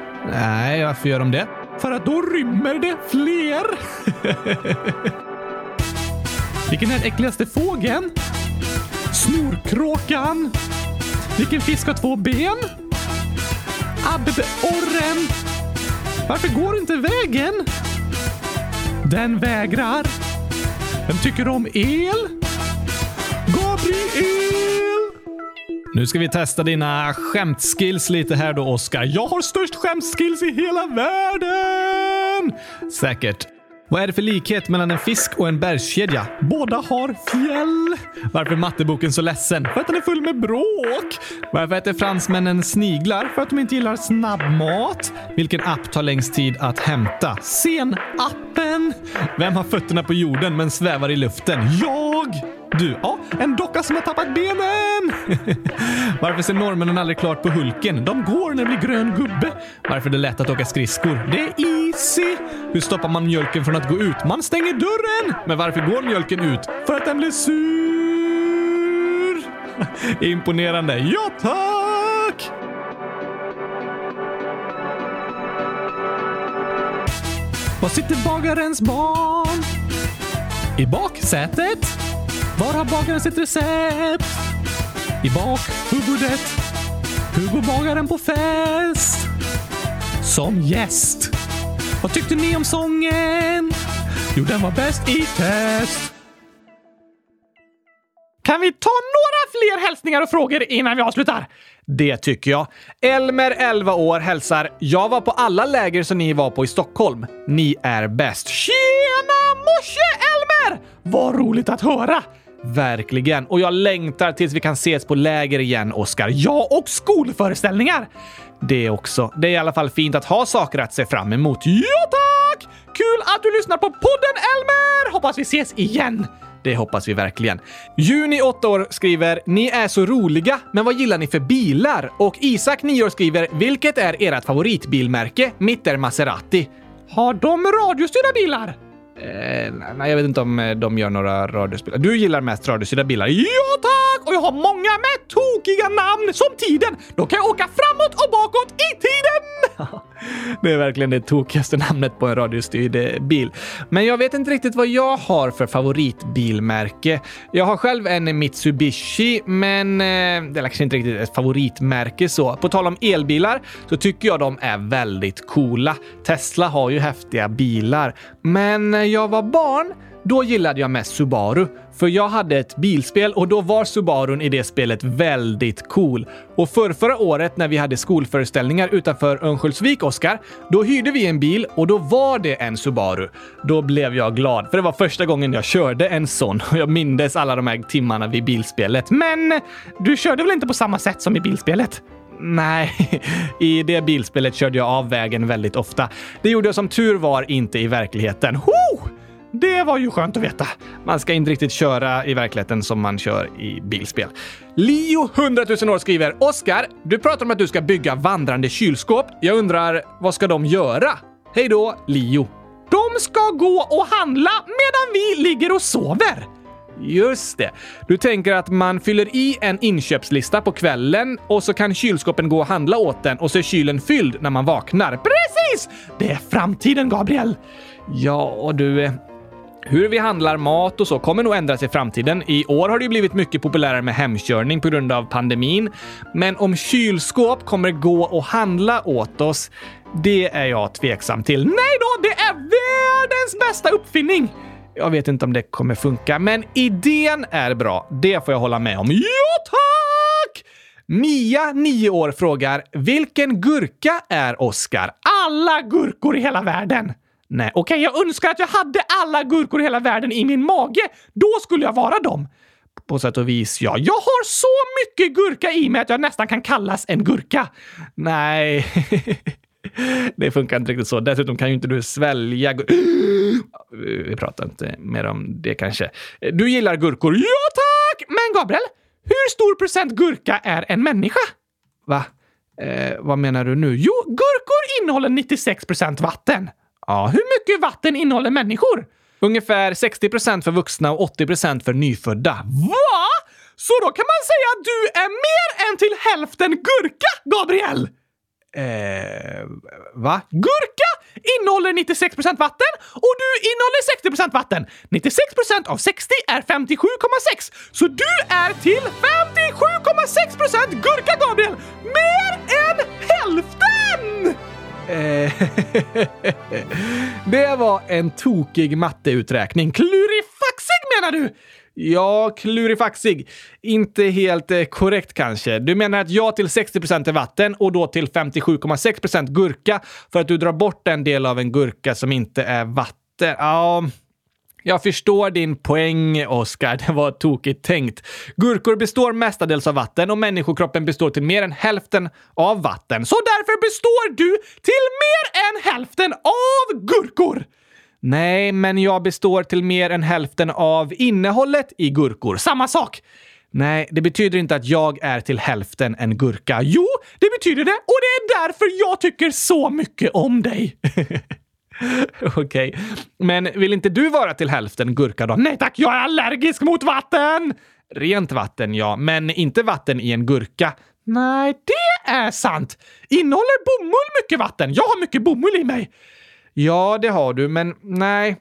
Nej, varför gör de det? För att då rymmer det fler. Vilken är den äckligaste fågeln? Snorkråkan. Vilken fisk har två ben? Abborren. Varför går inte vägen? Den vägrar. Vem tycker om el? Gabriel! Nu ska vi testa dina skämtskills lite här då, Oskar. Jag har störst skämtskills i hela världen! Säkert. Vad är det för likhet mellan en fisk och en bergskedja? Båda har fjäll. Varför är matteboken så ledsen? För att den är full med bråk. Varför äter fransmännen sniglar? För att de inte gillar snabbmat. Vilken app tar längst tid att hämta? Sen-appen. Vem har fötterna på jorden men svävar i luften? Jag! Du, ja, en docka som har tappat benen! Varför ser norrmännen aldrig klart på Hulken? De går när det blir grön gubbe. Varför är det lätt att åka skridskor? Det är easy! Hur stoppar man mjölken från att gå ut? Man stänger dörren! Men varför går mjölken ut? För att den blir sur! Imponerande. Ja, tack! Var sitter bagarens barn? I baksätet? Var har bagaren sitt recept? I bakhuvudet. Hur går bagaren på fest? Som gäst. Vad tyckte ni om sången? Jo, den var bäst i test. Kan vi ta några fler hälsningar och frågor innan vi avslutar? Det tycker jag. Elmer, 11 år, hälsar. Jag var på alla läger som ni var på i Stockholm. Ni är bäst. Tjena morse, Elmer! Vad roligt att höra! Verkligen. Och jag längtar tills vi kan ses på läger igen, Oskar. Ja, och skolföreställningar! Det också. Det är i alla fall fint att ha saker att se fram emot. Ja, tack! Kul att du lyssnar på podden, Elmer! Hoppas vi ses igen! Det hoppas vi verkligen. Juni, 8 år, skriver “Ni är så roliga, men vad gillar ni för bilar?” Och Isak, 9 år, skriver “Vilket är ert favoritbilmärke? Mitt är Maserati.” Har de radiostyrda bilar? Eh, nej, jag vet inte om eh, de gör några radiospel. Du gillar mest radiostyrda bilar? Ja, tack! Och jag har många med tokiga namn som tiden. Då kan jag åka framåt och bakåt i tiden! det är verkligen det tokigaste namnet på en radiostyrd eh, bil. Men jag vet inte riktigt vad jag har för favoritbilmärke. Jag har själv en Mitsubishi, men eh, det är kanske inte riktigt ett favoritmärke så. På tal om elbilar så tycker jag de är väldigt coola. Tesla har ju häftiga bilar, men när jag var barn då gillade jag mest Subaru, för jag hade ett bilspel och då var Subarun i det spelet väldigt cool. Och för förra året när vi hade skolföreställningar utanför Örnsköldsvik, Oskar, då hyrde vi en bil och då var det en Subaru. Då blev jag glad, för det var första gången jag körde en sån och jag mindes alla de här timmarna vid bilspelet. Men du körde väl inte på samma sätt som i bilspelet? Nej, i det bilspelet körde jag av vägen väldigt ofta. Det gjorde jag som tur var inte i verkligheten. Ho! Det var ju skönt att veta. Man ska inte riktigt köra i verkligheten som man kör i bilspel. Leo, 100 000 år, skriver Oskar, du pratar om att du ska bygga vandrande kylskåp. Jag undrar, vad ska de göra? Hej då, Leo. De De ska gå och handla medan vi ligger och sover. Just det. Du tänker att man fyller i en inköpslista på kvällen och så kan kylskåpen gå och handla åt den och så är kylen fylld när man vaknar. Precis! Det är framtiden, Gabriel! Ja, du... Eh, hur vi handlar mat och så kommer nog ändras i framtiden. I år har det ju blivit mycket populärare med hemkörning på grund av pandemin. Men om kylskåp kommer gå och handla åt oss, det är jag tveksam till. Nej då, det är världens bästa uppfinning! Jag vet inte om det kommer funka, men idén är bra. Det får jag hålla med om. Ja, tack! Mia, 9 år, frågar vilken gurka är Oscar? Alla gurkor i hela världen! Nej, okej, jag önskar att jag hade alla gurkor i hela världen i min mage. Då skulle jag vara dem. På sätt och vis, ja. Jag har så mycket gurka i mig att jag nästan kan kallas en gurka. Nej, det funkar inte riktigt så. Dessutom kan ju inte du svälja Vi pratar inte mer om det kanske. Du gillar gurkor? Ja, tack! Men Gabriel, hur stor procent gurka är en människa? Va? Eh, vad menar du nu? Jo, gurkor innehåller 96 procent vatten. Ja, hur mycket vatten innehåller människor? Ungefär 60 procent för vuxna och 80 procent för nyfödda. Va? Så då kan man säga att du är mer än till hälften gurka, Gabriel? Eh, va? Gurka innehåller 96 procent vatten och du innehåller 60 procent vatten. 96 procent av 60 är 57,6. Så du är till 57,6 procent gurka, Gabriel! Mer än hälften! Eh, det var en tokig matteuträkning. Klurifaxig menar du? Ja, klurifaxig. Inte helt eh, korrekt kanske. Du menar att jag till 60% är vatten och då till 57,6% gurka för att du drar bort en del av en gurka som inte är vatten. Ja, jag förstår din poäng, Oskar. Det var tokigt tänkt. Gurkor består mestadels av vatten och människokroppen består till mer än hälften av vatten. Så därför består du till mer än hälften av gurkor! Nej, men jag består till mer än hälften av innehållet i gurkor. Samma sak! Nej, det betyder inte att jag är till hälften en gurka. Jo, det betyder det och det är därför jag tycker så mycket om dig. Okej, men vill inte du vara till hälften gurka då? Nej tack, jag är allergisk mot vatten! Rent vatten, ja, men inte vatten i en gurka. Nej, det är sant. Innehåller bomull mycket vatten? Jag har mycket bomull i mig. Ja, det har du, men nej.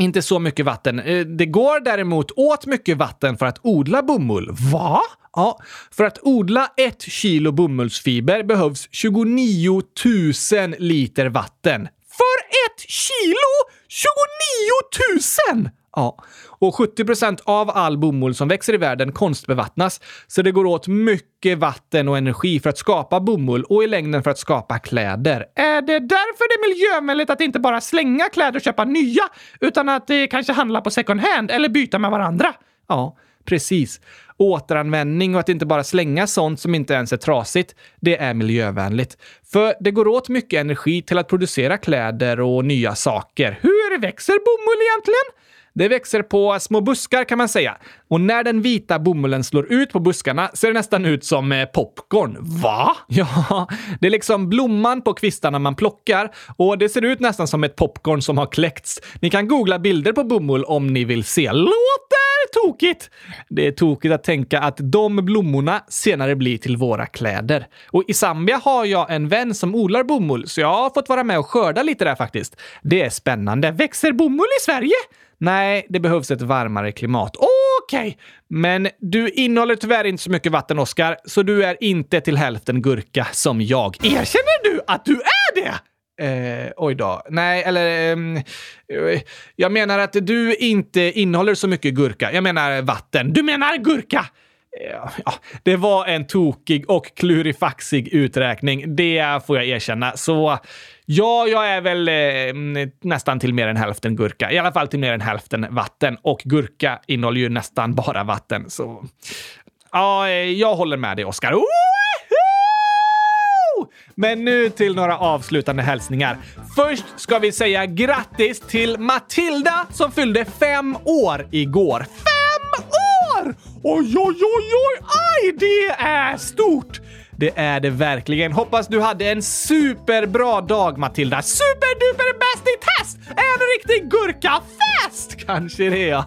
Inte så mycket vatten. Eh, det går däremot åt mycket vatten för att odla bomull. Va? Ja, för att odla ett kilo bomullsfiber behövs 29 000 liter vatten. För ett kilo? 29 000! Ja, och 70 procent av all bomull som växer i världen konstbevattnas, så det går åt mycket vatten och energi för att skapa bomull och i längden för att skapa kläder. Är det därför är miljövänligt att inte bara slänga kläder och köpa nya, utan att det kanske handla på second hand eller byta med varandra? Ja, precis. Återanvändning och att inte bara slänga sånt som inte ens är trasigt, det är miljövänligt. För det går åt mycket energi till att producera kläder och nya saker. Hur växer bomull egentligen? Det växer på små buskar kan man säga. Och när den vita bomullen slår ut på buskarna ser det nästan ut som eh, popcorn. Va? Ja, det är liksom blomman på kvistarna man plockar och det ser ut nästan som ett popcorn som har kläckts. Ni kan googla bilder på bomull om ni vill se. Låter tokigt! Det är tokigt att tänka att de blommorna senare blir till våra kläder. Och i Zambia har jag en vän som odlar bomull, så jag har fått vara med och skörda lite där faktiskt. Det är spännande. Växer bomull i Sverige? Nej, det behövs ett varmare klimat. Okej, men du innehåller tyvärr inte så mycket vatten, Oskar, så du är inte till hälften gurka som jag. Erkänner du att du är det? Eh, oj då. Nej, eller... eh, jag menar att du inte innehåller så mycket gurka. Jag menar vatten. Du menar gurka! Ja, det var en tokig och klurifaxig uträkning. Det får jag erkänna. Så ja, jag är väl eh, nästan till mer än hälften gurka. I alla fall till mer än hälften vatten. Och gurka innehåller ju nästan bara vatten. Så ja, eh, jag håller med dig, Oskar. Men nu till några avslutande hälsningar. Först ska vi säga grattis till Matilda som fyllde fem år igår. Fem år! Oj, oj, oj, oj, aj, det är stort! Det är det verkligen. Hoppas du hade en superbra dag, Matilda. Superduper bäst i test! En riktig gurkafest! Kanske det ja.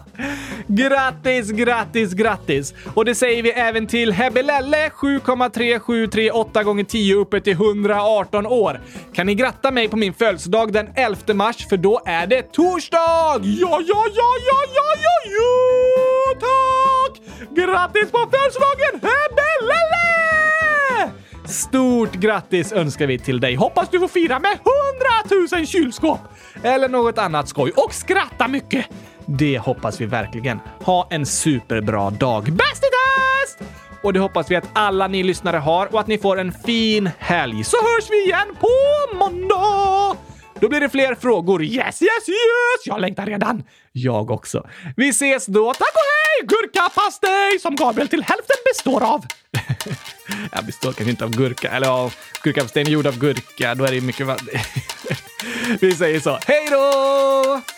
Grattis, grattis, grattis! Och det säger vi även till Hebelelle 7,3738 gånger 10 uppe till 118 år. Kan ni gratta mig på min födelsedag den 11 mars för då är det torsdag! Ja, ja, ja, ja, ja, ja, ja, tack! Grattis på födelsedagen Hebelelle! Stort grattis önskar vi till dig. Hoppas du får fira med 100 000 kylskåp! Eller något annat skoj. Och skratta mycket! Det hoppas vi verkligen. Ha en superbra dag. Bäst i test! Och det hoppas vi att alla ni lyssnare har och att ni får en fin helg. Så hörs vi igen på måndag! Då blir det fler frågor. Yes, yes, yes! Jag längtar redan. Jag också. Vi ses då. Tack och hej! Gurkapastej som Gabriel till hälften består av. Jag består kanske inte av gurka. Eller ja, gurkapastejen är gjord av gurka. Då är det mycket... Vi säger så. Hej då!